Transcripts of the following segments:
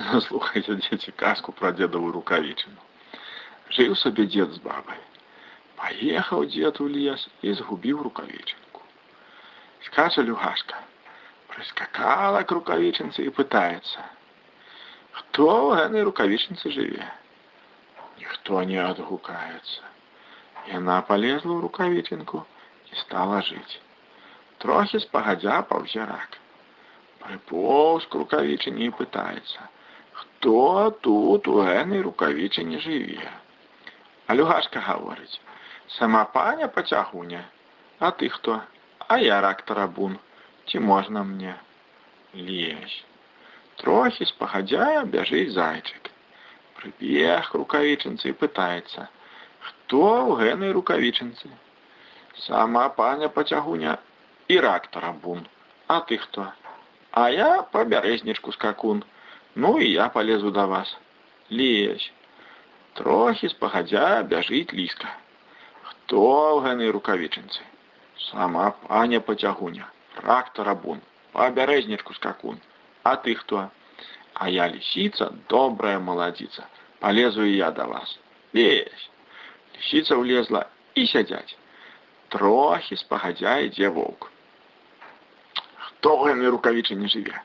Слухайте, дзеці, казку пра дзедавую рукавічыну. Жыў сабе дзед з бабай. Паехаў дзед у лес і згубіў рукавічынку. Скача люгашка. Прыскакала к рукавічынцы і пытаецца: Хто ў гэтай рукавічынцы жыве? Ніхто не адгукаецца. Яна полезла ў рукавічынку і стала жыць. Трохі спагадзя паўзе рак. Прыпоўз к рукавічыне і пытаецца: Хто тут у гэтай рукавічыне жыве? А люгашка гаворыць: Сама паня пацягуня, а ты хто? А я рак тарабун, ці можна мне? Лезь. Трохі спагадзя бяжыць зайчык. Прыбег к рукавічынцы і пытаецца: Хто ў гэтай рукавічынцы? Сама паня пацягуня і рак тарабун, а ты хто? А я по бярэзнічку скакун. Ну і я полезу да вас. Лезь. Трохі спагадзя бяжыць ліска. Хто ў гэтай рукавічынцы? Сама паня пацягуня, рак тарабун, по бярэзнічку скакун. А ты хто? А я лисица, добрая молодица. Полезу и я до вас. Лезь. Лисица влезла и сядять. Трохи спагадзя ідзе воўк. Хто ў гэтай рукавічы не жыве?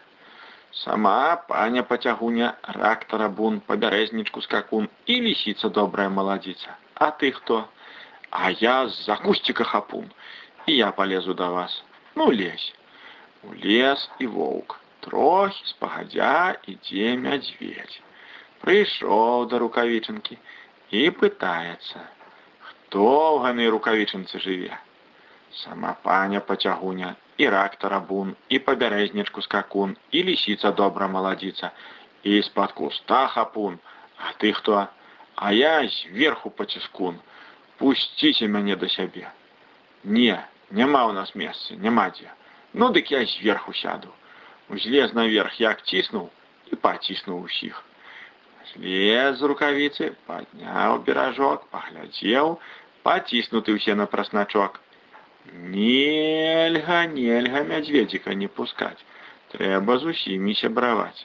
Сама паня пацягуня, рак тарабун, пабярэзнічку скакун і лісіца добрая маладзіца. А ты хто? А я з-за кусціка хапун. І я полезу да вас. Ну лезь. У лес і воўк. Трохі спагадзя ідзе мядзведь. Прыйшоў да рукавічынкі і пытаецца: Хто ў гэтай рукавічынцы жыве? Сама паня пацягуня і рак тарабун, і пабярэзнічку скакун, і лісіца добра маладзіца, і з-пад куста хапун. А ты хто? А я зверху паціскун. Пусціце мяне да сябе. Не, няма ў нас месца, няма дзе. Ну дык я зверху сяду. Узлез наверх, як ціснуў і паціснуў усіх. Злез з рукавіцы, падняў беражок, паглядзеў, паціснуты ўсе на прасначок. Нельга, нельга мядзведзіка не пускаць. Трэба з усімі сябраваць.